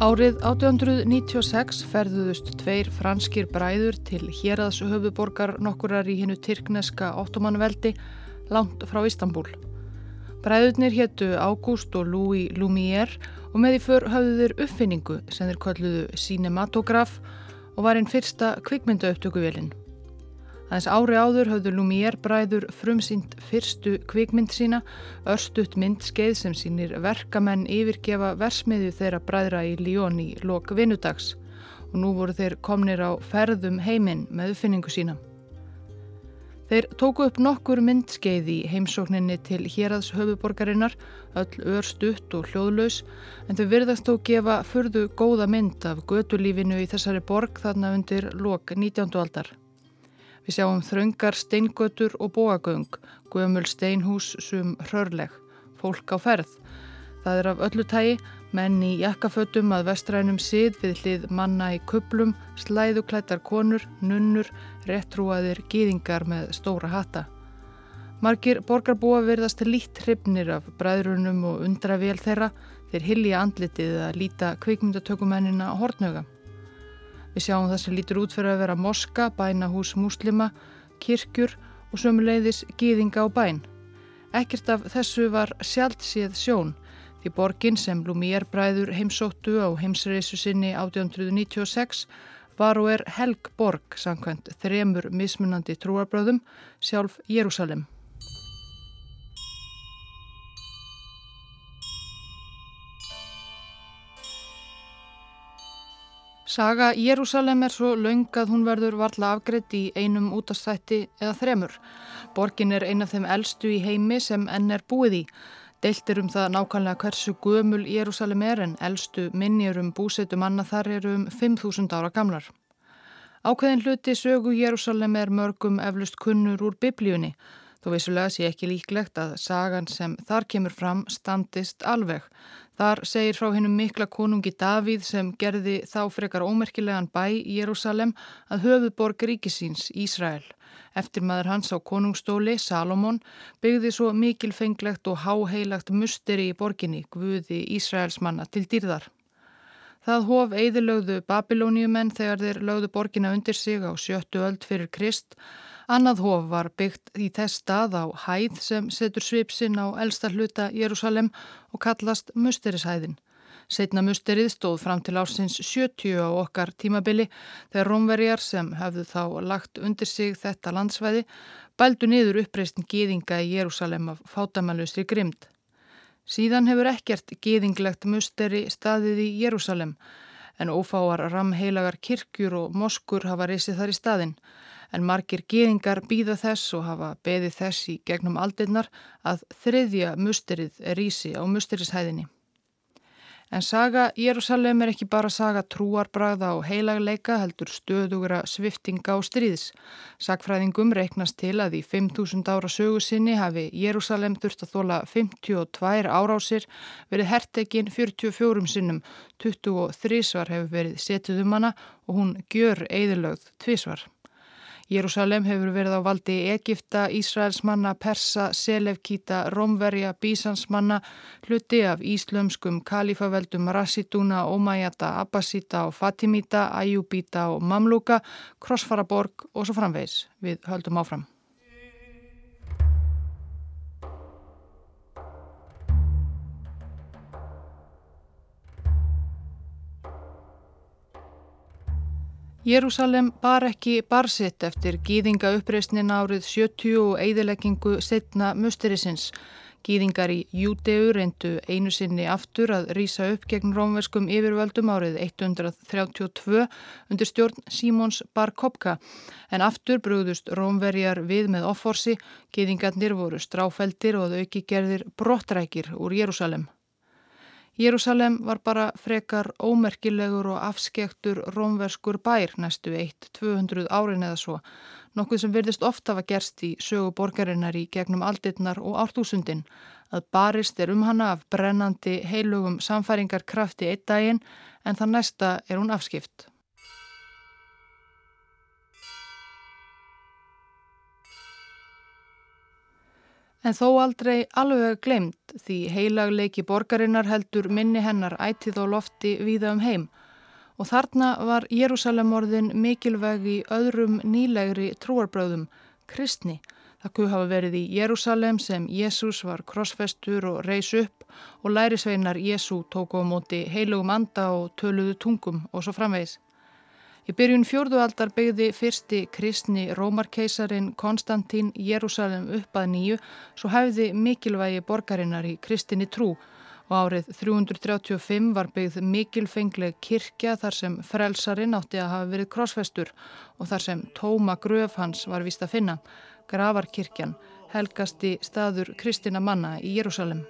Árið 1896 ferðuðust tveir franskir bræður til héraðshöfuborgar nokkurar í hinnu tyrkneska ottomanveldi langt frá Istanbul. Bræðurnir héttu Ágúst og Louis Lumière og með því för hafðu þeir uppfinningu sem þeir kalluðu cinematograf og var einn fyrsta kvikmyndauptökuvélinn. Aðeins ári áður höfðu Lumière bræður frumsýnt fyrstu kvikmynd sína, örstuðt myndskeið sem sínir verkamenn yfirgefa versmiðu þeirra bræðra í Líón í lok vinnudags og nú voru þeir komnir á ferðum heiminn með uppfinningu sína. Þeir tóku upp nokkur myndskeið í heimsókninni til hérads höfuborgarinnar, öll örstuðt og hljóðlaus, en þau virðast þó gefa fyrðu góða mynd af gödulífinu í þessari borg þarna undir lok 19. aldar. Við sjáum þröngar steingötur og bóagöng, gömul steinhús sum hrörleg, fólk á ferð. Það er af öllu tægi, menn í jakkafötum að vestrænum sið við hlið manna í kuplum, slæðuklættar konur, nunnur, réttrúaðir gýðingar með stóra hata. Margir borgarbúa verðast lít hrifnir af bræðrunum og undravél þeirra þeir hilja andlitið að líta kvikmyndatökumennina hortnöga. Við sjáum það sem lítur út fyrir að vera moska, bænahús muslima, kirkjur og sömuleiðis gýðinga á bæn. Ekkert af þessu var sjálfsíð sjón því borgin sem Lumière bræður heimsóttu á heimsreisu sinni 1896 var og er helg borg samkvæmt þremur mismunandi trúarbröðum sjálf Jérúsalem. Saga Jérúsalem er svo laung að hún verður varla afgreitt í einum útastætti eða þremur. Borgin er eina af þeim eldstu í heimi sem enn er búið í. Deiltir um það nákvæmlega hversu gömul Jérúsalem er en eldstu minnir um búsetum annað þar eru um 5.000 ára gamlar. Ákveðin hluti sögu Jérúsalem er mörgum eflust kunnur úr biblíunni. Þó vissulega sé ekki líklegt að sagan sem þar kemur fram standist alveg. Þar segir frá hennum mikla konungi Davíð sem gerði þá frekar ómerkilegan bæ í Jérúsalem að höfuborg ríkisíns Ísrael. Eftir maður hans á konungstóli, Salomón, byggði svo mikilfenglegt og háheilagt musteri í borginni, Guði Ísraelsmanna til dýrðar. Það hof eðilögðu Babilóniumenn þegar þeir lögðu borgina undir sig á sjöttu öld fyrir Krist Annað hof var byggt í þess stað á hæð sem setur svipsinn á elsta hluta Jérúsalem og kallast Musterishæðin. Setna musterið stóð fram til ársins 70 á okkar tímabili þegar rómverjar sem hafðu þá lagt undir sig þetta landsvæði bældu niður uppreistin gýðinga í Jérúsalem af fátamalustri grimd. Síðan hefur ekkert gýðinglegt musteri staðið í Jérúsalem en ófáar ramheilagar kirkjur og moskur hafa reysið þar í staðinn en margir geðingar býða þess og hafa beðið þess í gegnum aldinnar að þriðja musterið rísi á musterishæðinni. En saga Jérúsalem er ekki bara saga trúarbræða og heilagleika heldur stöðugra sviftinga og stríðs. Sakfræðingum reiknast til að í 5.000 ára sögu sinni hafi Jérúsalem þurft að þóla 52 árásir, verið hertekinn 44 sinnum, 23 svar hefur verið setið um hana og hún gjör eðilögð tvísvar. Jérúsalem hefur verið á valdi Egipta, Ísraelsmanna, Persa, Selevkíta, Romverja, Bísansmanna, hluti af íslömskum kalifaveldum Rassiduna, Omajata, Abbasita og Fatimita, Ayubita og Mamluka, Krossfaraborg og svo framvegs. Við höldum áfram. Jérúsalem bar ekki barsitt eftir gýðinga uppreysnin árið 70 og eigðileggingu setna musterisins. Gýðingar í Júdeu reyndu einu sinni aftur að rýsa upp gegn rómverskum yfirvöldum árið 132 undir stjórn Simons Bar Kopka en aftur brúðust rómverjar við með offorsi, gýðingarnir voru stráfeldir og þau ekki gerðir brottrækir úr Jérúsalem. Jérúsalem var bara frekar ómerkilegur og afskektur rómverskur bær næstu 1-200 árin eða svo, nokkuð sem verðist ofta var gerst í sögu borgarinnar í gegnum aldirnar og ártúsundin, að barist er um hana af brennandi heilugum samfæringarkrafti eitt daginn en það næsta er hún afskipt. En þó aldrei alveg glemt því heilagleiki borgarinnar heldur minni hennar ætið og lofti víða um heim og þarna var Jérúsalemorðin mikilvæg í öðrum nýlegri trúarbröðum, kristni. Það kuð hafa verið í Jérúsalem sem Jésús var krossfestur og reys upp og lærisveinar Jésú tóku á móti heilugum anda og töluðu tungum og svo framvegis. Í byrjun fjórðualdar byggði fyrsti kristni Rómarkeisarin Konstantín Jérúsalem upp að nýju svo hefði mikilvægi borgarinnar í kristinni trú og árið 335 var byggð mikilfengleg kirkja þar sem frelsarin átti að hafa verið krossfestur og þar sem tóma gröf hans var vist að finna, gravarkirkjan, helgasti staður kristina manna í Jérúsalem.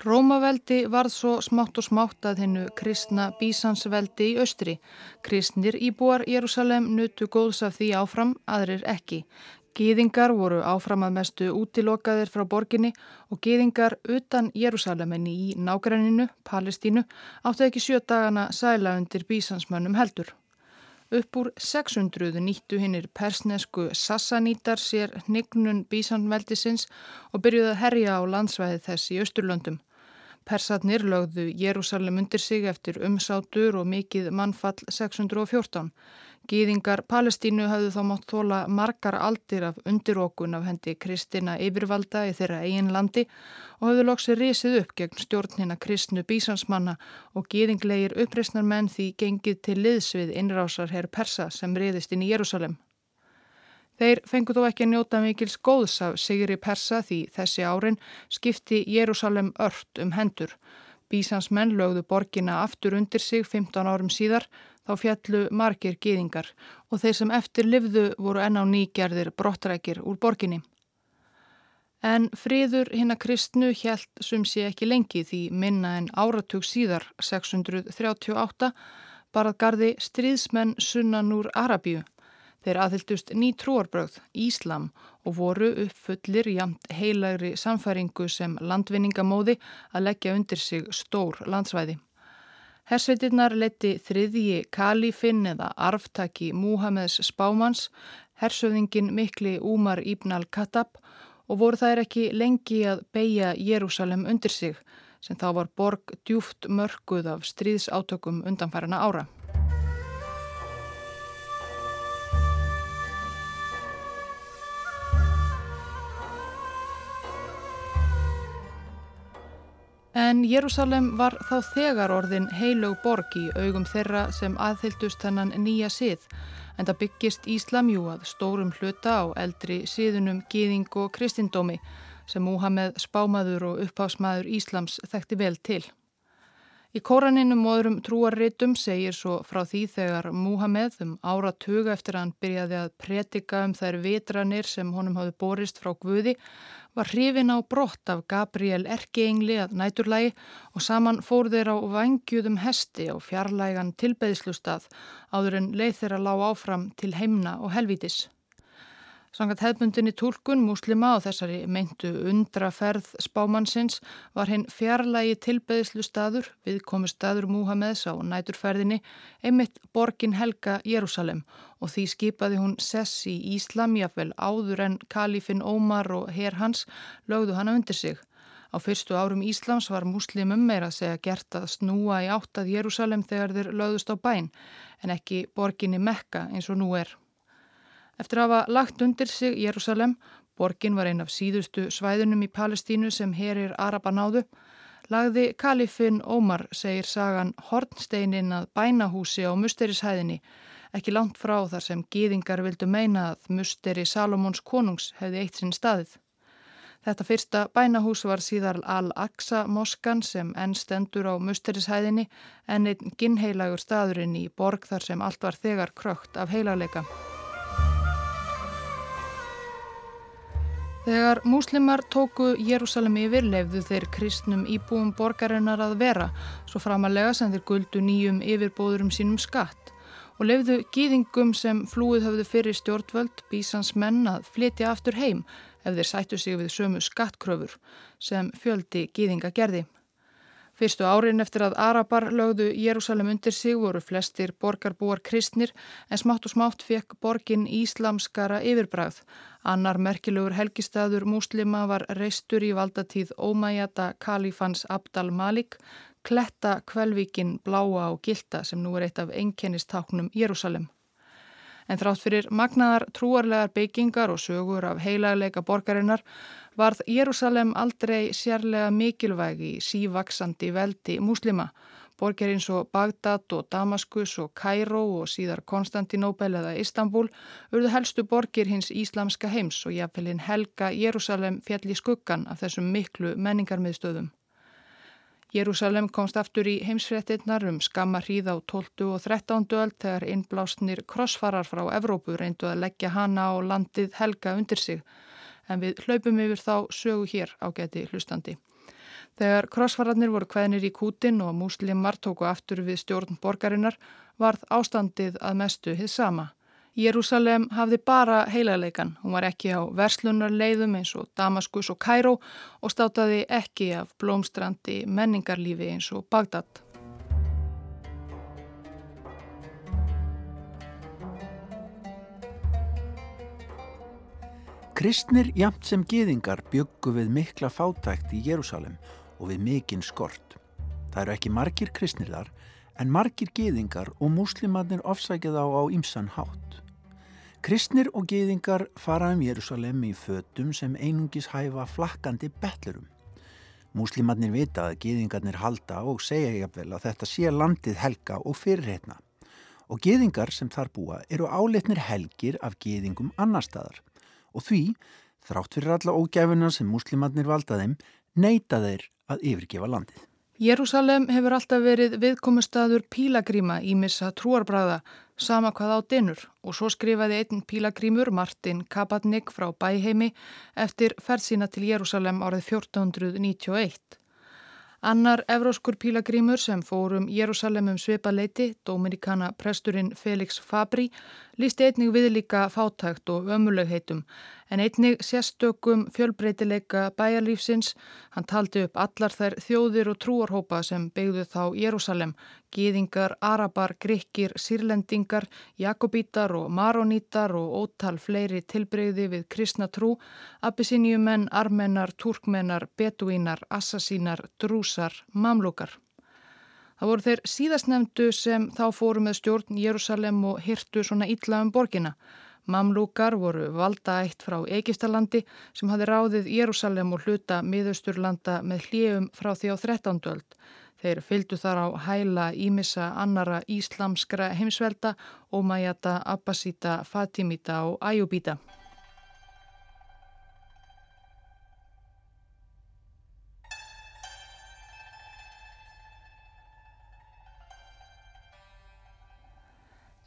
Rómaveldi varð svo smátt og smátt að hennu kristna bísansveldi í austri. Kristnir íbúar Jérúsalem nutu góðs af því áfram, aðrir ekki. Gýðingar voru áfram að mestu útilokaðir frá borginni og gýðingar utan Jérúsaleminni í nágranninu, Palestínu, áttu ekki sjö dagana sæla undir bísansmönnum heldur. Upp úr 600 nýttu hinnir persnesku sassanítar sér hnignun bísanveldisins og byrjuði að herja á landsvæði þess í Östurlöndum. Persatnir lögðu Jérúsalem undir sig eftir umsátur og mikið mannfall 614. Gýðingar Palestínu hafðu þá mátt þóla margar aldir af undirókun af hendi Kristina yfirvalda í þeirra eigin landi og hafðu loksir risið upp gegn stjórnina kristnu bísansmanna og gýðinglegir uppreysnar menn því gengið til liðsvið innrásar herr Persa sem riðist inn í Jérúsalem. Þeir fengu þó ekki njóta mikils góðs af Sigri Persa því þessi árin skipti Jérúsalem ört um hendur. Bísans menn lögðu borgina aftur undir sig 15 árum síðar þá fjallu margir gýðingar og þeir sem eftir livðu voru enn á nýgerðir brottrækir úr borginni. En friður hinn að kristnu hjælt sem sé ekki lengi því minna en áratug síðar 638 barað gardi stríðsmenn sunnan úr Arabíu Þeir aðhyldust ný trúarbröð, Íslam og voru uppfullir jamt heilagri samfæringu sem landvinningamóði að leggja undir sig stór landsvæði. Hersveitirnar leti þriðji kalifinn eða arftaki Múhameðs spámans, hersöfðingin mikli Úmar Íbn al-Khattab og voru þær ekki lengi að beigja Jérúsalem undir sig sem þá var borg djúft mörguð af stríðsátökum undanfærana ára. En Jérúsalem var þá þegar orðin heilög borg í augum þeirra sem aðhyldust hennan nýja sið en það byggist Íslamjú að stórum hluta á eldri siðunum gýðing og kristindómi sem Múhameð spámaður og uppháfsmaður Íslams þekkti vel til. Í kóraninum og öðrum trúarritum segir svo frá því þegar Múhameð um áratuga eftir að hann byrjaði að predika um þær vitranir sem honum hafði borist frá Guði var hrifin á brott af Gabriel Erkeengli að næturlægi og saman fór þeir á vangjuðum hesti á fjarlægan tilbeðslustað áður en leið þeirra lág áfram til heimna og helvítis. Sangat hefbundinni tólkun múslima á þessari meintu undraferð spámannsins var hinn fjarlægi tilbeðslu staður, viðkomi staður Múhameðs á næturferðinni, einmitt borgin Helga Jérúsalem og því skipaði hún sess í Íslam jáfnvel áður en kalifin Ómar og herr hans lögðu hana undir sig. Á fyrstu árum Íslams var muslimum meira að segja gert að snúa í áttað Jérúsalem þegar þeir lögðust á bæn en ekki borginni Mekka eins og nú er. Eftir að hafa lagt undir sig Jérúsalem, borgin var einn af síðustu svæðunum í Palestínu sem herir Araba náðu, lagði kalifin Ómar, segir sagan, hornsteinin að bænahúsi á musterishæðinni ekki langt frá þar sem gýðingar vildu meina að musteri Salomons konungs hefði eitt sinn staðið. Þetta fyrsta bænahús var síðar Al-Aqsa moskan sem enn stendur á musterishæðinni en einn ginnheilagur staðurinn í borg þar sem allt var þegar krökt af heilarleika. Þegar múslimar tóku Jérúsalem yfir lefðu þeir kristnum íbúum borgarinnar að vera svo framalega sem þeir guldu nýjum yfirbóðurum sínum skatt og lefðu gýðingum sem flúið höfðu fyrir stjórnvöld bísans menn að flytja aftur heim ef þeir sættu sig við sömu skattkröfur sem fjöldi gýðinga gerði. Fyrstu árin eftir að Arabar lögðu Jérúsalem undir sig voru flestir borgarbúar kristnir en smátt og smátt fekk borgin íslamskara yfirbræð. Annar merkilegur helgistaður múslima var reistur í valdatíð Ómæjata Kalifans Abdal Malik, kletta kvelvíkin bláa og gilda sem nú er eitt af einkennistáknum Jérúsalem. En þrátt fyrir magnaðar trúarlegar beigingar og sögur af heilagleika borgarinnar varð Jérúsalem aldrei sérlega mikilvæg í sívaksandi veldi múslima. Borger eins og Bagdad og Damaskus og Kæró og síðar Konstantinóbel eða Istanbul urðu helstu borgir hins íslamska heims og jáfnvelin helga Jérúsalem fjall í skuggan af þessum miklu menningarmiðstöðum. Jérúsalem komst aftur í heimsfrettinnar um skamma hríð á 12. og 13. öll þegar innblásnir krossfarar frá Evrópu reyndu að leggja hana og landið helga undir sig en við hlaupum yfir þá sögu hér á geti hlustandi. Þegar krossfararnir voru hvaðinir í kútin og múslimar tóku aftur við stjórn borgarinnar varð ástandið að mestu hið sama. Jérúsalem hafði bara heilaleikan, hún var ekki á verslunarleiðum eins og Damaskus og Kæró og státaði ekki af blómstrandi menningarlífi eins og Bagdad. Kristnir jamt sem geðingar byggu við mikla fátækt í Jérúsalem og við mikinn skort. Það eru ekki margir kristnir þar en margir geðingar og múslimarnir ofsækja þá á ymsan hátt. Kristnir og geðingar fara um Jérúsalem í fötum sem einungis hæfa flakkandi betlurum. Múslimarnir vita að geðingarnir halda og segja jafnvel að þetta sé landið helga og fyrirreitna. Og geðingar sem þar búa eru áleitnir helgir af geðingum annar staðar og því, þrátt fyrir alla ógæfuna sem muslimatnir valda þeim, neyta þeir að yfirgefa landið. Jérúsalem hefur alltaf verið viðkomustadur pílagríma í missa trúarbræða, sama hvað á dinur og svo skrifaði einn pílagrímur, Martin Kabatnik frá Bæheimi, eftir ferð sína til Jérúsalem árið 1491. Annar evróskur pílagrímur sem fórum Jérúsalemum svipaleiti, Dominikana presturinn Felix Fabri, lísti einnig viðlíka fátækt og ömulegheitum en einnig sérstökum fjölbreytileika bæjarlífsins. Hann taldi upp allar þær þjóðir og trúarhópa sem beigðu þá Jérúsalem, gýðingar, arabar, gríkir, sírlendingar, jakobítar og maronítar og ótal fleiri tilbreyði við kristna trú, abisinjumenn, armennar, turkmennar, beduínar, assassínar, drúsar, mamlúkar. Það voru þeir síðast nefndu sem þá fóru með stjórn Jérúsalem og hirtu svona illa um borgina. Mamlúkar voru valdaætt frá Egistalandi sem hafi ráðið Jérúsalem og hluta miðausturlanda með hljöfum frá því á 13. öld. Þeir fylgdu þar á hæla ímissa annara íslamskra heimsvelda, Ómæjata, Abbasíta, Fatimita og Ajubíta.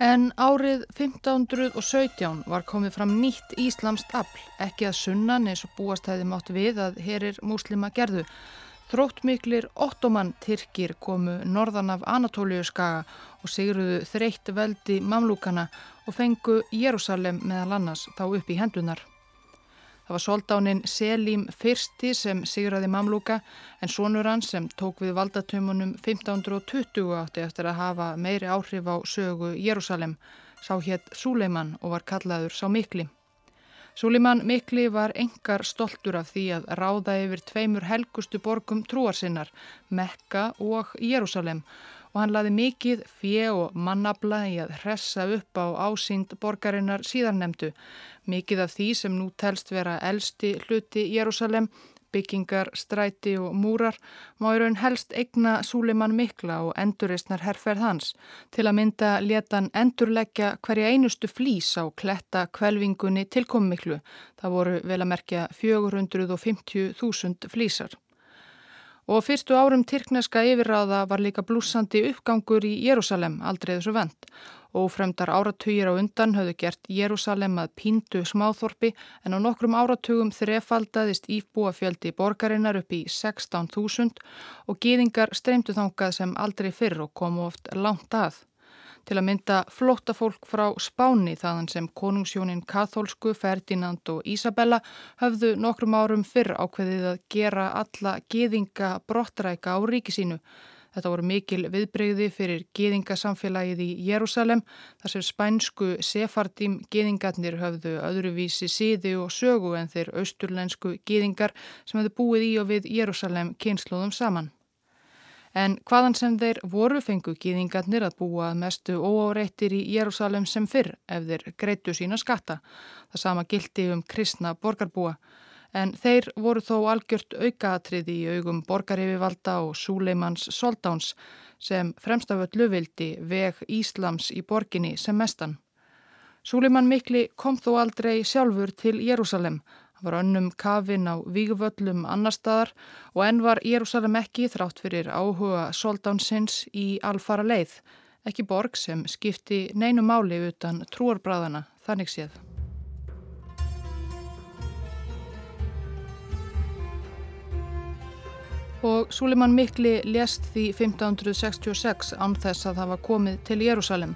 En árið 1517 var komið fram nýtt íslamst afl, ekki að sunnan eins og búastæði mátt við að herir múslima gerðu. Þróttmiklir ottoman Tyrkir komu norðan af Anatóliu skaga og sigruðu þreytt veldi mamlúkana og fengu Jérúsalem meðal annars þá upp í hendunar. Það var soldánin Selim fyrsti sem sigraði mamlúka en sonur hann sem tók við valdatömunum 1520 átti eftir að hafa meiri áhrif á sögu Jérúsalem, sá hétt Súleiman og var kallaður sá Mikli. Súleiman Mikli var engar stoltur af því að ráða yfir tveimur helgustu borgum trúarsinnar, Mekka og Jérúsalem og hann laði mikið fjö og mannabla í að hressa upp á ásýnd borgarinnar síðarnemdu. Mikið af því sem nú telst vera elsti hluti Jérúsalem, byggingar, stræti og múrar má í raun helst eigna Súleiman mikla og enduristnar herrferð hans til að mynda letan endurleggja hverja einustu flís á kletta kvelvingunni tilkommiklu. Það voru vel að merkja 450.000 flísar. Og fyrstu árum Tyrkneska yfirráða var líka blúsandi uppgangur í Jérúsalem, aldrei þessu vend. Ófremdar áratugir á undan höfðu gert Jérúsalem að píndu smáþorpi en á nokkrum áratugum þrefaldaðist íbúafjöldi borgarinnar upp í 16.000 og gýðingar streymdu þangað sem aldrei fyrr og komu oft langt að. Til að mynda flótta fólk frá Spáni þaðan sem konungsjónin Kathólsku, Ferdinand og Isabella höfðu nokkrum árum fyrr ákveðið að gera alla geðinga brottræka á ríki sínu. Þetta voru mikil viðbreyði fyrir geðingasamfélagið í Jérúsalem þar sem spænsku sefardím geðingarnir höfðu öðruvísi síði og sögu en þeir austurlensku geðingar sem höfðu búið í og við Jérúsalem kynsluðum saman. En hvaðan sem þeir voru fengu geðingarnir að búa mestu óáreittir í Jérúsalem sem fyrr ef þeir greitu sína skatta. Það sama gildi um kristna borgarbúa en þeir voru þó algjört aukaatriði í augum borgaryfivalda og Súleimans Soldáns sem fremstaföllu vildi veg Íslams í borginni sem mestan. Súleiman Mikli kom þó aldrei sjálfur til Jérúsalem. Hann var önnum kafin á vígvöllum annar staðar og enn var Jérúsalem ekki þrátt fyrir áhuga Soldánsins í alfara leið. Ekki borg sem skipti neinu máli utan trúarbræðana, þannig séð. og Súlimann Mikli lést því 1566 án þess að hafa komið til Jérúsalem.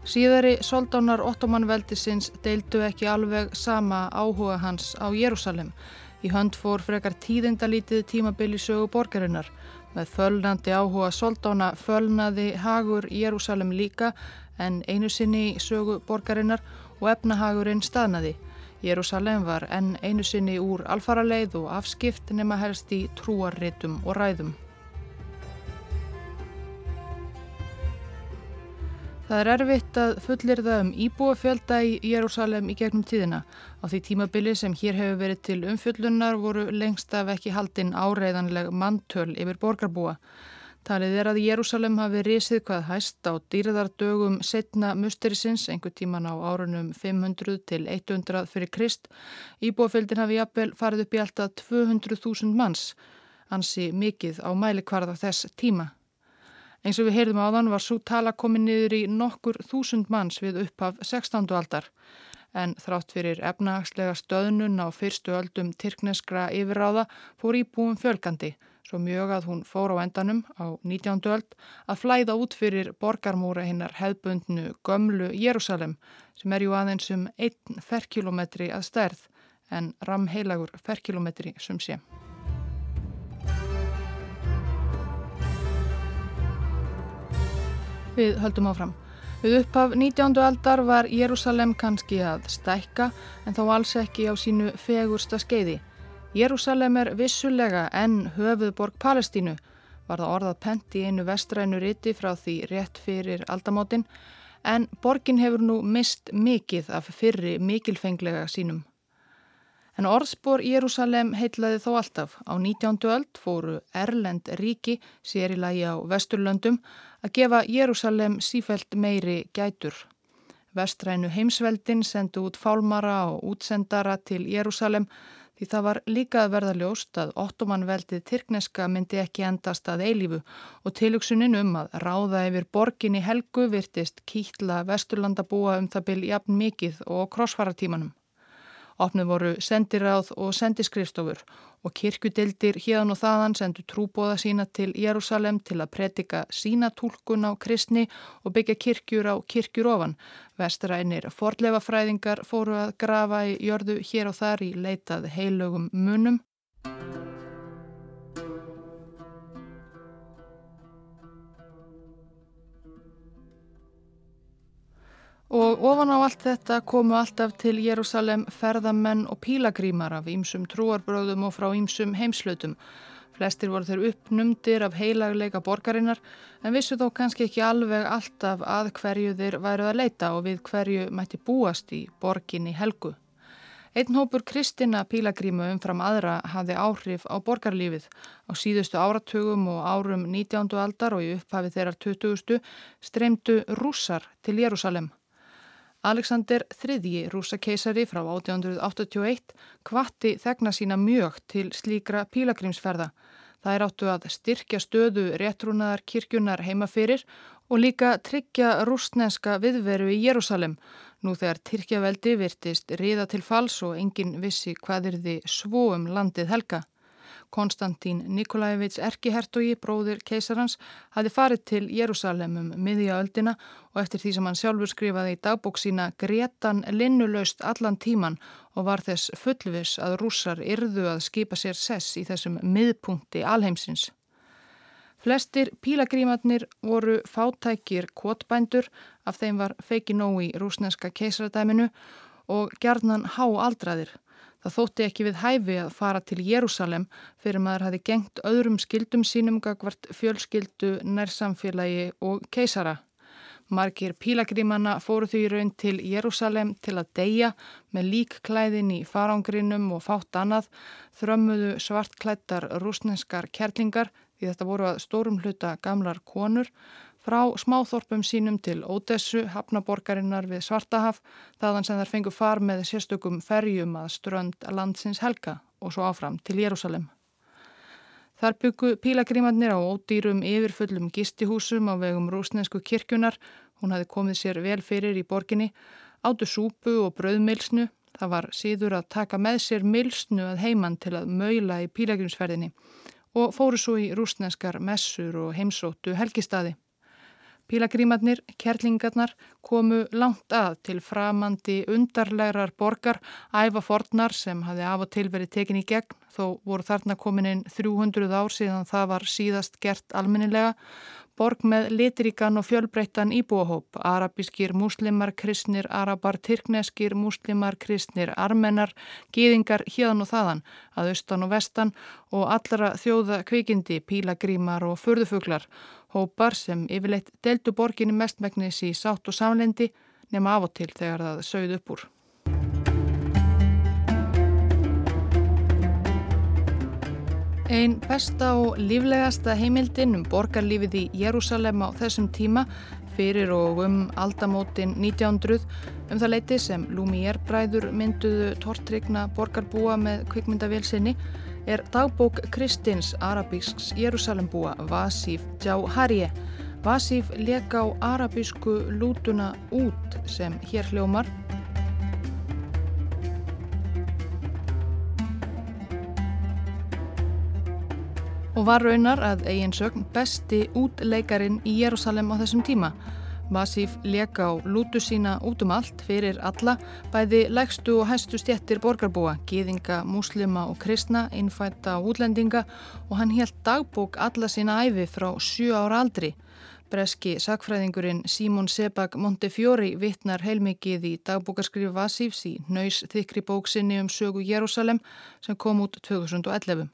Síðari soldánar ottomanveldisins deildu ekki alveg sama áhuga hans á Jérúsalem. Í hönd fór frekar tíðindalítið tímabili sögu borgarinnar. Með fölnandi áhuga soldána fölnaði hagur Jérúsalem líka en einu sinni sögu borgarinnar og efnahagurinn staðnaði. Jérúsalem var enn einu sinni úr alfaraleið og afskipt nema helst í trúarritum og ræðum. Það er erfitt að fullir það um íbúafjölda í Jérúsalem í gegnum tíðina. Á því tímabili sem hér hefur verið til umfjöllunar voru lengst af ekki haldinn áreiðanleg manntöl yfir borgarbúa. Talið er að Jérúsalem hafi risið hvað hæst á dýrðardögum setna musterisins, einhver tíman á árunum 500 til 100 fyrir Krist. Íbúaföldin hafi jafnvel farið upp í alltaf 200.000 manns, ansi mikið á mælikvarða þess tíma. Eins og við heyrðum á þann var svo tala komið niður í nokkur þúsund manns við upphaf 16. aldar en þrátt fyrir efnahagslega stöðnun á fyrstu öldum tyrkneskra yfirráða fór íbúum fjölgandi svo mjög að hún fór á endanum á 19. öld að flæða út fyrir borgarmúra hinnar hefðbundnu gömlu Jérúsalem sem er ju aðeins um 1 ferkilometri að stærð en ramheilagur ferkilometri sem sé. Við höldum áfram. Við upphaf 19. aldar var Jérúsalem kannski að stækka en þá alls ekki á sínu fegursta skeiði. Jérúsalem er vissulega enn höfuðborg Palestínu, var það orðað pent í einu vestrænu riti frá því rétt fyrir aldamótin, en borgin hefur nú mist mikið af fyrri mikilfenglega sínum. En orðspor Jérúsalem heitlaði þó alltaf. Á 19. öld fóru Erlend ríki, sér í lagi á Vesturlöndum, að gefa Jérúsalem sífælt meiri gætur. Vestrænu heimsveldin sendu út fálmara og útsendara til Jérúsalem Því það var líka að verða ljóst að ottomanveldið Tyrkneska myndi ekki endast að eilífu og tilugsunin um að ráða yfir borginni helgu virtist kýtla vesturlandabúa um það byrj jafn mikið og krossfaratímanum. Opnum voru sendiráð og sendiskrifstofur og kirkudildir híðan og þaðan sendu trúbóða sína til Jérúsalem til að predika sína tólkun á kristni og byggja kirkjur á kirkjur ofan. Vestrænir forlefafræðingar fóru að grafa í jörðu hér og þar í leitað heilögum munum Og ofan á allt þetta komu alltaf til Jérúsalem ferðamenn og pílagrímar af ýmsum trúarbröðum og frá ýmsum heimslautum. Flestir voru þeir uppnumdir af heilagleika borgarinnar en vissu þó kannski ekki alveg alltaf að hverju þeir væruð að leita og við hverju mætti búast í borginni helgu. Einn hópur kristina pílagrímu umfram aðra hafði áhrif á borgarlífið. Á síðustu áratugum og árum 19. aldar og í upphafi þeirrar 20. streymdu rússar til Jérúsalem. Alexander III, rúsakeisari frá 1881, kvatti þegna sína mjög til slíkra pílagrímsferða. Það er áttu að styrkja stöðu réttrúnaðar kirkjunar heimafyrir og líka tryggja rústneska viðveru í Jérúsalem. Nú þegar Tyrkjaveldi virtist riða til fals og engin vissi hvað er því svo um landið helga. Konstantín Nikolajevits Erkihertogi, bróðir keisarans, hafi farið til Jérúsalem um miðjaöldina og eftir því sem hann sjálfur skrifaði í dagbók sína gretan linnulaust allan tíman og var þess fullvis að rússar yrðu að skipa sér sess í þessum miðpunkti alheimsins. Flestir pílagrímatnir voru fátækir kvotbændur, af þeim var feiki nóg í rúsneska keisaradæminu og gerðnan háaldraðir. Það þótti ekki við hæfi að fara til Jérúsalem fyrir maður hafi gengt öðrum skildum sínum gagvart fjölskyldu, nærsamfélagi og keisara. Margir pílagrímanna fóru því raun til Jérúsalem til að deyja með líkklæðin í farangrinum og fátt annað, þrömmuðu svartklættar rúsneskar kerlingar því þetta voru að stórum hluta gamlar konur frá smáþorpum sínum til Ódessu, hafnaborgarinnar við Svartahaf, þaðan sem þær fengu far með sérstökum ferjum að strönd landsins helga og svo áfram til Jérúsalem. Þar byggu pílagrímannir á ódýrum yfirfullum gistihúsum á vegum rúsnesku kirkjunar, hún hafi komið sér vel fyrir í borginni, áttu súpu og brauðmilsnu, það var síður að taka með sér milsnu að heimann til að möila í pílagrímsferðinni og fóru svo í rúsneskar messur og heimsóttu helgistaði. Pílagrímatnir, kerlingarnar, komu langt að til framandi undarlegar borgar, æfa fornar sem hafi af og til verið tekin í gegn, þó voru þarna komin inn 300 ár síðan það var síðast gert almennilega, borg með litiríkan og fjölbreyttan íbúahóp, arabískir, muslimar, kristnir, arabar, tyrkneskir, muslimar, kristnir, armenar, gýðingar híðan og þaðan, að austan og vestan og allra þjóða kvikindi, pílagrímar og förðufuglar, hópar sem yfirleitt deltu borginni mestmægnis í sátt og samlendi nema af og til þegar það sögð upp úr. Einn besta og líflegasta heimildin um borgarlífið í Jérúsalem á þessum tíma fyrir og um aldamótin 1900 um það leiti sem Lumière bræður mynduðu tortrygna borgarbúa með kvikmyndavilsinni er dagbók Kristins arabísks Jérúsalembúa Vasif Djauharje. Vasif leka á arabísku lútuna út sem hér hljómar og var raunar að eigin sögn besti útleikarin í Jérúsalem á þessum tíma. Vasíf leka á lútu sína út um allt fyrir alla, bæði lægstu og hæstu stjettir borgarbúa, gýðinga, muslima og kristna, innfætta og útlendinga og hann helt dagbók alla sína æfi frá 7 ára aldri. Breski sakfræðingurinn Simon Sebag Montefiori vittnar heilmikið í dagbókarskrif Vasífs í nöys þykri bóksinni um sögu Jérúsalem sem kom út 2011.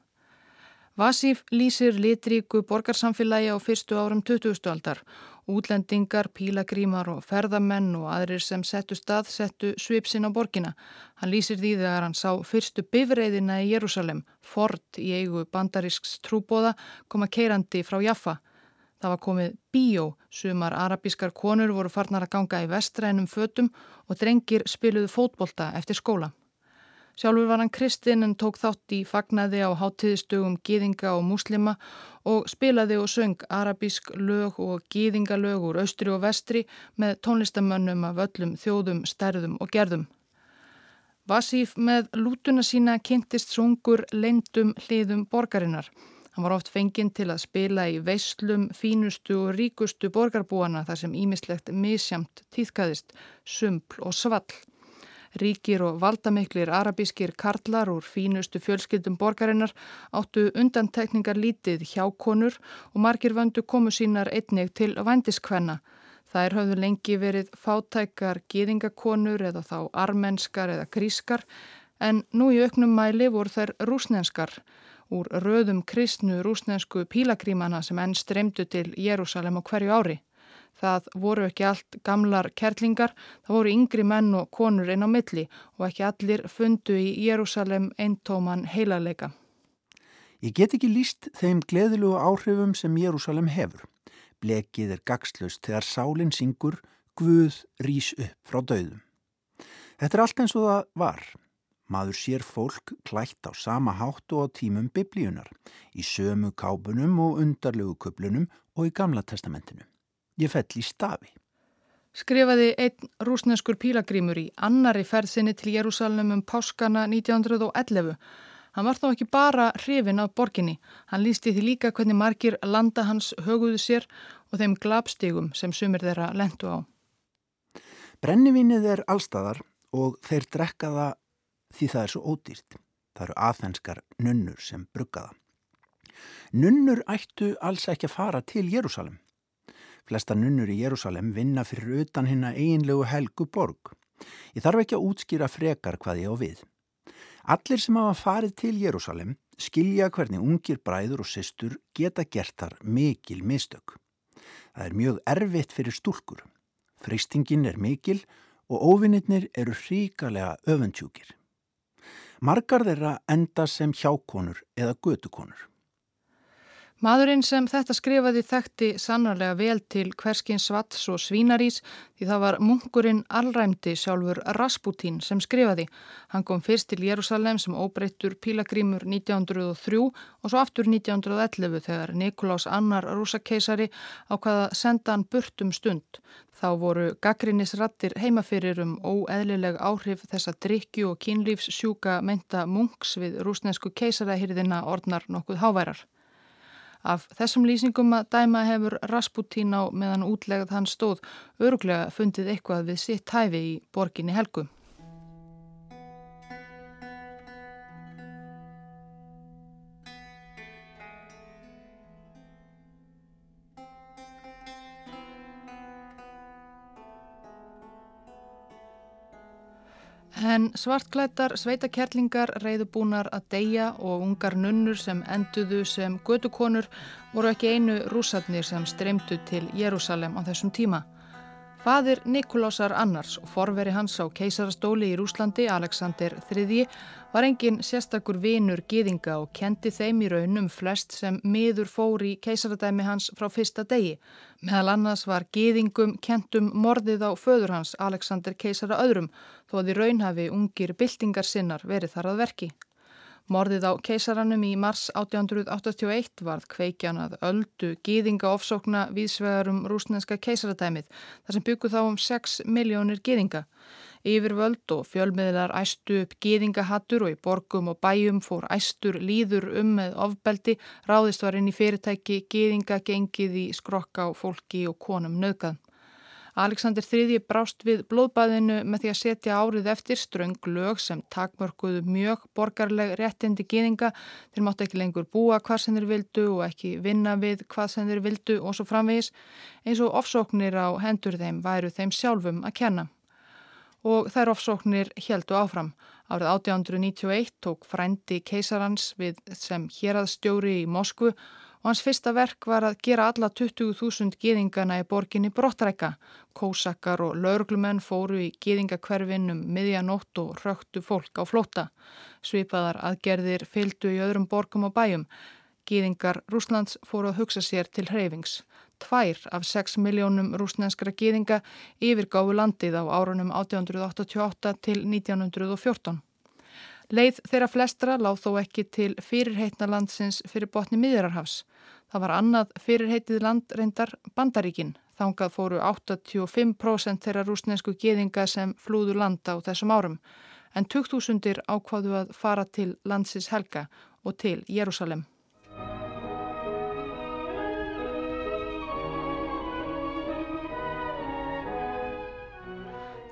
Vasíf lýsir litríku borgarsamfélagi á fyrstu árum 20. aldar. Útlendingar, pílagrímar og ferðamenn og aðrir sem settu stað settu svipsin á borgina. Hann lýsir því þegar hann sá fyrstu bifreiðina í Jérúsalem, Ford í eigu bandarisks trúbóða, koma keirandi frá Jaffa. Það var komið bíó, sumar arabískar konur voru farnar að ganga í vestrænum fötum og drengir spiluðu fótbolta eftir skóla. Sjálfur var hann kristinn en tók þátt í fagnaði á háttíðistugum gýðinga og muslima og spilaði og söng arabísk lög og gýðingalög úr austri og vestri með tónlistamönnum af öllum þjóðum, stærðum og gerðum. Vasíf með lútuna sína kynntist sungur leindum hliðum borgarinnar. Hann var oft fenginn til að spila í veislum, fínustu og ríkustu borgarbúana þar sem ímislegt misjamt týðkaðist, sumpl og svall. Ríkir og valdamiklir arabískir karlar úr fínustu fjölskyldum borgarinnar áttu undantekningar lítið hjákonur og margir vöndu komu sínar einnig til vandiskvenna. Það er höfðu lengi verið fátækar gýðingakonur eða þá armenskar eða grískar en nú í auknum mæli voru þær rúsnenskar úr röðum kristnu rúsnensku pílagrímana sem enn streymdu til Jérúsalem á hverju ári. Það voru ekki allt gamlar kerlingar, það voru yngri menn og konur einn á milli og ekki allir fundu í Jérúsalem eintóman heilarleika. Ég get ekki líst þeim gleðilegu áhrifum sem Jérúsalem hefur. Blekið er gagslaust þegar sálinn syngur Guð rís upp frá döðum. Þetta er allt eins og það var. Maður sér fólk klætt á sama háttu á tímum biblíunar, í sömu kápunum og undarlegu köplunum og í gamla testamentinu. Ég fell í stafi. Skrifaði einn rúsneskur pílagrímur í annari ferðsinni til Jérúsalem um páskana 1911. Hann var þó ekki bara hrifin af borginni. Hann lísti því líka hvernig margir landa hans höguðu sér og þeim glapstígum sem sumir þeirra lendu á. Brennivinnið er allstæðar og þeir drekka það því það er svo ódýrt. Það eru aðfenskar nunnur sem brugga það. Nunnur ættu alls ekki að fara til Jérúsalem. Flesta nunnur í Jérúsalem vinna fyrir utan hinna eiginlegu helgu borg. Ég þarf ekki að útskýra frekar hvað ég á við. Allir sem hafa farið til Jérúsalem skilja hvernig ungir bræður og sýstur geta gert þar mikil mistök. Það er mjög erfitt fyrir stúrkur. Freystingin er mikil og óvinnirnir eru hríkalega öfundjúkir. Margar þeirra enda sem hjákonur eða götukonur. Maðurinn sem þetta skrifaði þekkti sannarlega vel til hverskinn svats og svínarís því það var munkurinn allræmdi sjálfur Rasputín sem skrifaði. Hann kom fyrst til Jérúsalem sem óbreyttur pílagrímur 1903 og svo aftur 1911 þegar Nikolás Annar rúsakeisari ákvaða senda hann burt um stund. Þá voru gaggrinnisrattir heimaferir um óeðlileg áhrif þessa drikju og kynlífssjúka menta munks við rúsnesku keisarahyrðina orðnar nokkuð háværar. Af þessum lýsingum að dæma hefur Rasputín á meðan útlegað hann stóð öruglega fundið eitthvað við sitt hæfi í borginni Helgu. En svartklættar sveitakerlingar reyðubúnar að deyja og ungar nunnur sem enduðu sem gödukonur voru ekki einu rúsarnir sem streymdu til Jérúsalem á þessum tíma. Fadir Nikolásar Annars og forveri hans á keisarastóli í Rúslandi, Alexander III, var engin sérstakur vinur gýðinga og kendi þeim í raunum flest sem miður fór í keisaradæmi hans frá fyrsta degi. Meðal annars var gýðingum kentum morðið á föður hans Alexander keisara öðrum þó að í raun hafi ungir byltingar sinnar verið þar að verki. Morðið á keisaranum í mars 1881 varð kveikjan að öldu gýðinga ofsókna vísvegarum rúsneska keisaradæmið þar sem byggu þá um 6 miljónir gýðinga. Yfirvöld og fjölmiðlar æstu upp gýðingahattur og í borgum og bæjum fór æstur líður um með ofbeldi, ráðist var inn í fyrirtæki gýðinga gengið í skrokka á fólki og konum nöðgað. Alexander III brást við blóðbæðinu með því að setja árið eftir ströng lög sem takmörkuðu mjög borgarleg réttindi gýðinga. Þeir máttu ekki lengur búa hvað sem þeir vildu og ekki vinna við hvað sem þeir vildu og svo framvegis eins og ofsóknir á hendur þeim væru þeim sjálfum að kenna. Og þær ofsóknir heldu áfram. Árið 1891 tók frændi keisarans við sem héraðstjóri í Moskvu og hans fyrsta verk var að gera alla 20.000 geðingana í borginni brottrækka. Kósakar og laurglumenn fóru í geðingakverfinum miðjanótt og röktu fólk á flóta. Svipaðar aðgerðir fylgdu í öðrum borgum og bæjum. Geðingar Rúslands fóru að hugsa sér til hreyfings. Tvær af 6 miljónum rúsnenskra geðinga yfirgáfu landið á árunum 1888 til 1914. Leið þeirra flestra láð þó ekki til fyrirheitna landsins fyrir botni miðjararhafs. Það var annað fyrirheitið land reyndar Bandaríkin. Þángað fóru 85% þeirra rúsnesku geðinga sem flúðu landa á þessum árum. En 2000 ákváðu að fara til landsins helga og til Jérúsalem.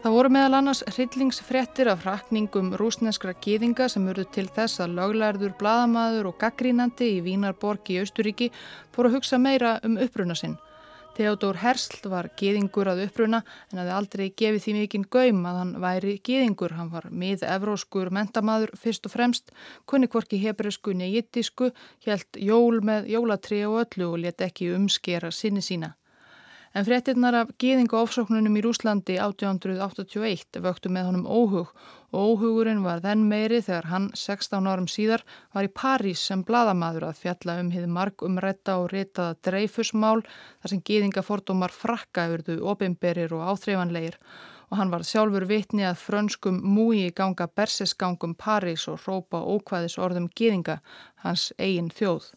Það voru meðal annars hryllingsfrettir af rakningum rúsneskra gýðinga sem urðu til þess að löglærður, bladamaður og gaggrínandi í Vínarborg í Austuríki fóru að hugsa meira um uppruna sinn. Theodor Hersl var gýðingur að uppruna en hafði aldrei gefið því mikinn gaum að hann væri gýðingur. Hann var mið-evróskur mentamaður fyrst og fremst, kunni kvorki hebreusku nejittisku, helt jól með jólatri og öllu og let ekki umskera sinni sína. En fréttinnar af gýðingu ofsóknunum í Rúslandi 1881 vöktu með honum óhug og óhugurinn var þenn meiri þegar hann 16 árum síðar var í París sem bladamadur að fjalla um hið marg umrætta og ritaða dreifusmál þar sem gýðingafordómar frakka yfirðu opimberir og áþreifanleir og hann var sjálfur vitni að frönskum múi ganga bersesgangum París og rópa ókvæðis orðum gýðinga, hans eigin þjóð.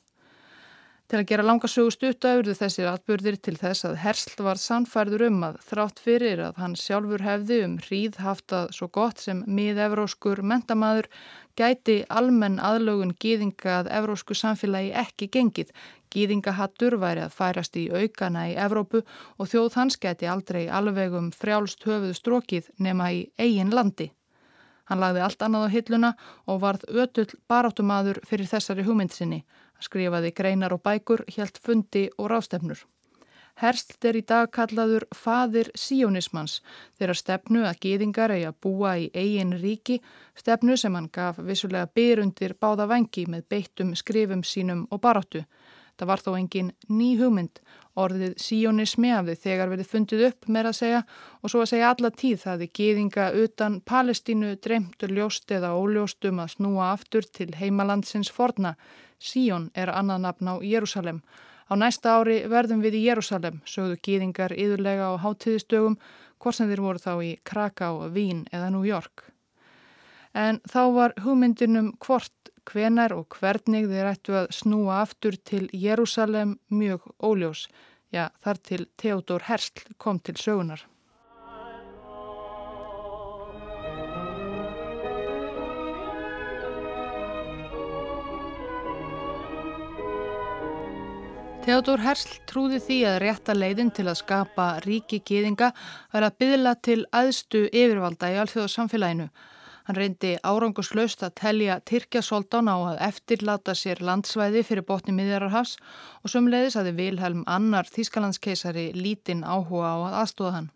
Til að gera langasögu stutta auðru þessir atbyrðir til þess að Hersl var sannfærður um að þrátt fyrir að hann sjálfur hefði um hríð haft að svo gott sem mið-evróskur mentamaður gæti almenn aðlögun gýðinga að evrósku samfélagi ekki gengið. Gýðingahattur væri að færast í aukana í Evrópu og þjóð hans gæti aldrei alvegum frjálst höfuð strókið nema í eigin landi. Hann lagði allt annað á hilluna og varð ötull baráttumadur fyrir þessari hugmyndsinni skrifaði greinar og bækur, helt fundi og rástefnur. Herst er í dag kallaður fadir síónismans þeirra stefnu að gýðingar eigi að búa í eigin ríki, stefnu sem hann gaf vissulega byrundir báða vengi með beittum skrifum sínum og baráttu. Það var þó engin ný hugmynd, orðið síónismi af þið þegar verið fundið upp meira að segja og svo að segja alla tíð það er gýðinga utan Palestínu dreymtur ljóst eða óljóstum að snúa aftur til heimalandsins forna Síón er annað nafn á Jérúsalem. Á næsta ári verðum við í Jérúsalem, sögðu gýðingar yðurlega á háttíðistögum, hvort sem þeir voru þá í Kraká, Vín eða New York. En þá var hugmyndinum hvort, hvenar og hvernig þeir ættu að snúa aftur til Jérúsalem mjög óljós. Já, þar til Theodor Hersl kom til sögunar. Theodor Hersl trúði því að rétta leiðin til að skapa ríki gýðinga var að byðla til aðstu yfirvalda í alþjóðsamfélaginu. Hann reyndi áranguslaust að telja Tyrkjasoldán á að eftirlata sér landsvæði fyrir botni miðjararhafs og sömleiðis að Vilhelm Annar Þískalandskeisari lítinn áhuga á að aðstóða hann.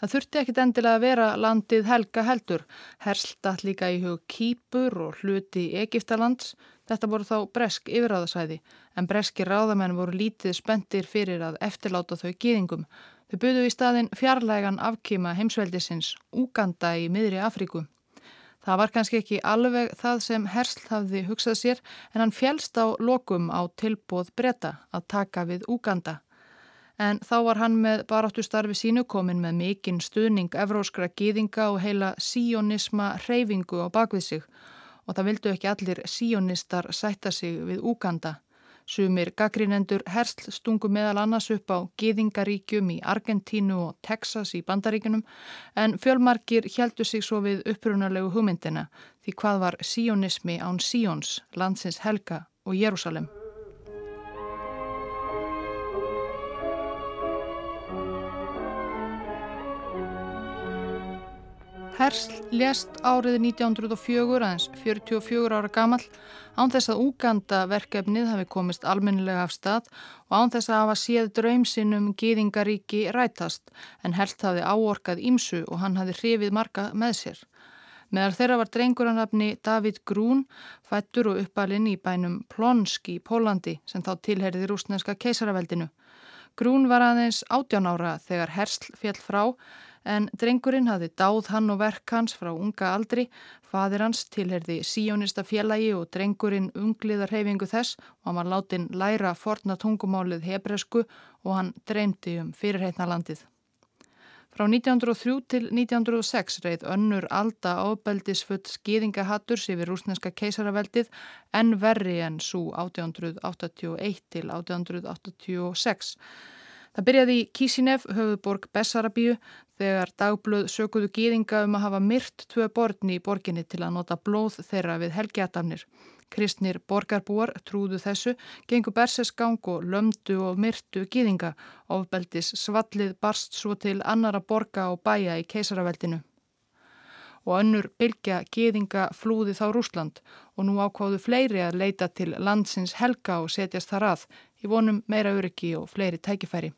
Það þurfti ekkit endilega að vera landið helga heldur. Hersl dætt líka í hug Kýpur og hluti Egiptalands Þetta voru þá bresk yfirráðasæði en breski ráðamenn voru lítið spendir fyrir að eftirláta þau gýðingum. Þau buðu í staðin fjarlægan afkýma heimsveldisins Úganda í miðri Afríku. Það var kannski ekki alveg það sem Hersl hafði hugsað sér en hann fjælst á lokum á tilbóð breyta að taka við Úganda. En þá var hann með baráttu starfi sínu komin með mikinn stuðning evróskra gýðinga og heila síonisma reyfingu á bakvið sig og það vildu ekki allir síonistar sætta sig við Úganda. Sumir gaggrínendur hersl stungu meðal annars upp á Gýðingaríkjum í Argentínu og Texas í Bandaríkunum en fjölmarkir heldu sig svo við upprunalegu hugmyndina því hvað var síonismi án síons, landsins Helga og Jérúsalem. Hersl lést árið 1904 aðeins 44 ára gammal án þess að Úganda verkefnið hafi komist almennilega af stað og án þess að hafa séð draumsinnum gýðingaríki rætast en Hersl hafi áorkað ímsu og hann hafi hrifið marga með sér. Meðar þeirra var drenguranafni David Grún, fættur og uppalinn í bænum Plonsk í Pólandi sem þá tilherði rúsneska keisaraveldinu. Grún var aðeins 18 ára þegar Hersl fjell frá en drengurinn hafði dáð hann og verk hans frá unga aldri, fadir hans tilherði síjónista félagi og drengurinn ungliðar hefingu þess og hann var látin læra forna tungumálið hebresku og hann dreymdi um fyrirheitna landið. Frá 1903 til 1906 reið önnur alda ábeldisfull skýðingahatturs yfir rúsneska keisaraveldið en verri en svo 1881 til 1886. Það byrjaði í Kísinev, höfuborg Bessarabíu, þegar dagblöð sökuðu gýðinga um að hafa myrt tvö borðni í borginni til að nota blóð þeirra við helgjatafnir. Kristnir borgarbúar trúðu þessu, gengu bersesgang og lömdu og myrtu gýðinga. Ofbeldis svallið barst svo til annara borga og bæja í keisaraveldinu. Og önnur bylgja gýðinga flúði þá Rúsland og nú ákváðu fleiri að leita til landsins helga og setjast þar að í vonum meira öryggi og fleiri tækifæri.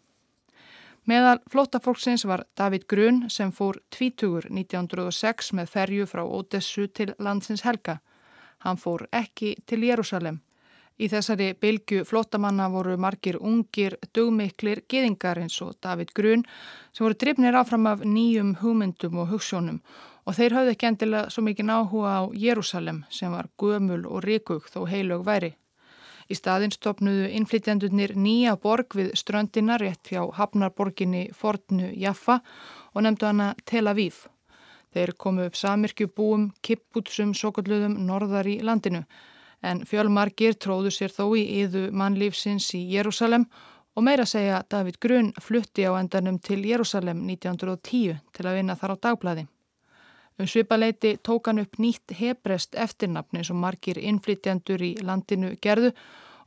Meðal flótafólksins var David Grun sem fór tvítugur 1906 með ferju frá Ódessu til landsins Helga. Hann fór ekki til Jérúsalem. Í þessari bylgu flótamanna voru margir ungir, dugmiklir geðingar eins og David Grun sem voru drifnir áfram af nýjum hugmyndum og hugssjónum og þeir hafði ekki endilega svo mikið áhuga á Jérúsalem sem var gömul og ríkug þó heilög væri. Í staðin stopnuðu innflytjandunir nýja borg við ströndina rétt hjá Hafnarborginni Fortnu Jaffa og nefndu hana Tel Aviv. Þeir komu upp samirkju búum, kipputsum, sokulluðum norðar í landinu. en fjölmargir tróðu sér þó í yðu mannlífsins í Jérúsalem og meira segja David Grun flutti á endanum til Jérúsalem 1910 til að vinna þar á dagblæði. Um svipaleiti tók hann upp nýtt hebrest eftirnafni sem margir innflytjandur í landinu gerðu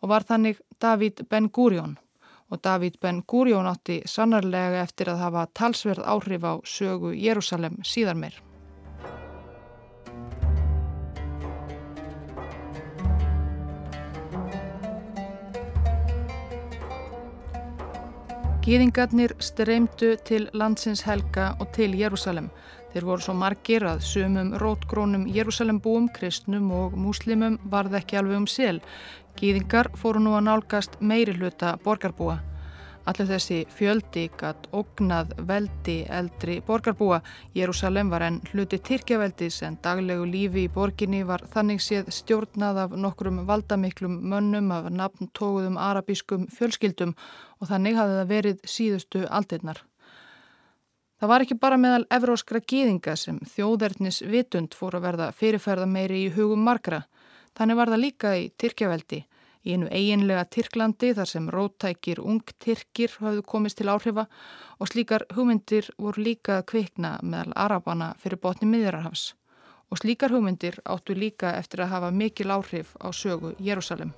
og var þannig David Ben Gurion og David Ben Gurion átti sannarlega eftir að hafa talsverð áhrif á sögu Jérúsalem síðar meir. Gýðingarnir streymdu til landsins helga og til Jérúsalem. Þeir voru svo margir að sumum rótgrónum Jérúsalembúum, kristnum og múslimum varð ekki alveg um sel. Gýðingar fóru nú að nálgast meiri hluta borgarbúa. Allir þessi fjöldi gatt ógnað veldi eldri borgarbúa. Jérúsalem var enn hluti Tyrkjaveldis en daglegu lífi í borginni var þannig séð stjórnað af nokkrum valdamiklum mönnum af nafntóguðum arabískum fjölskyldum og þannig hafði það verið síðustu aldirnar. Það var ekki bara meðal evróskra gýðinga sem þjóðverðnis vitund fór að verða fyrirferða meiri í hugum margra. Þannig var það líka í Tyrkjaveldi í einu eiginlega Tyrklandi þar sem róttækir ung Tyrkir hafðu komist til áhrifa og slíkar hugmyndir voru líka kvikna meðal Arabana fyrir botni miðjararhafs og slíkar hugmyndir áttu líka eftir að hafa mikil áhrif á sögu Jérúsalem.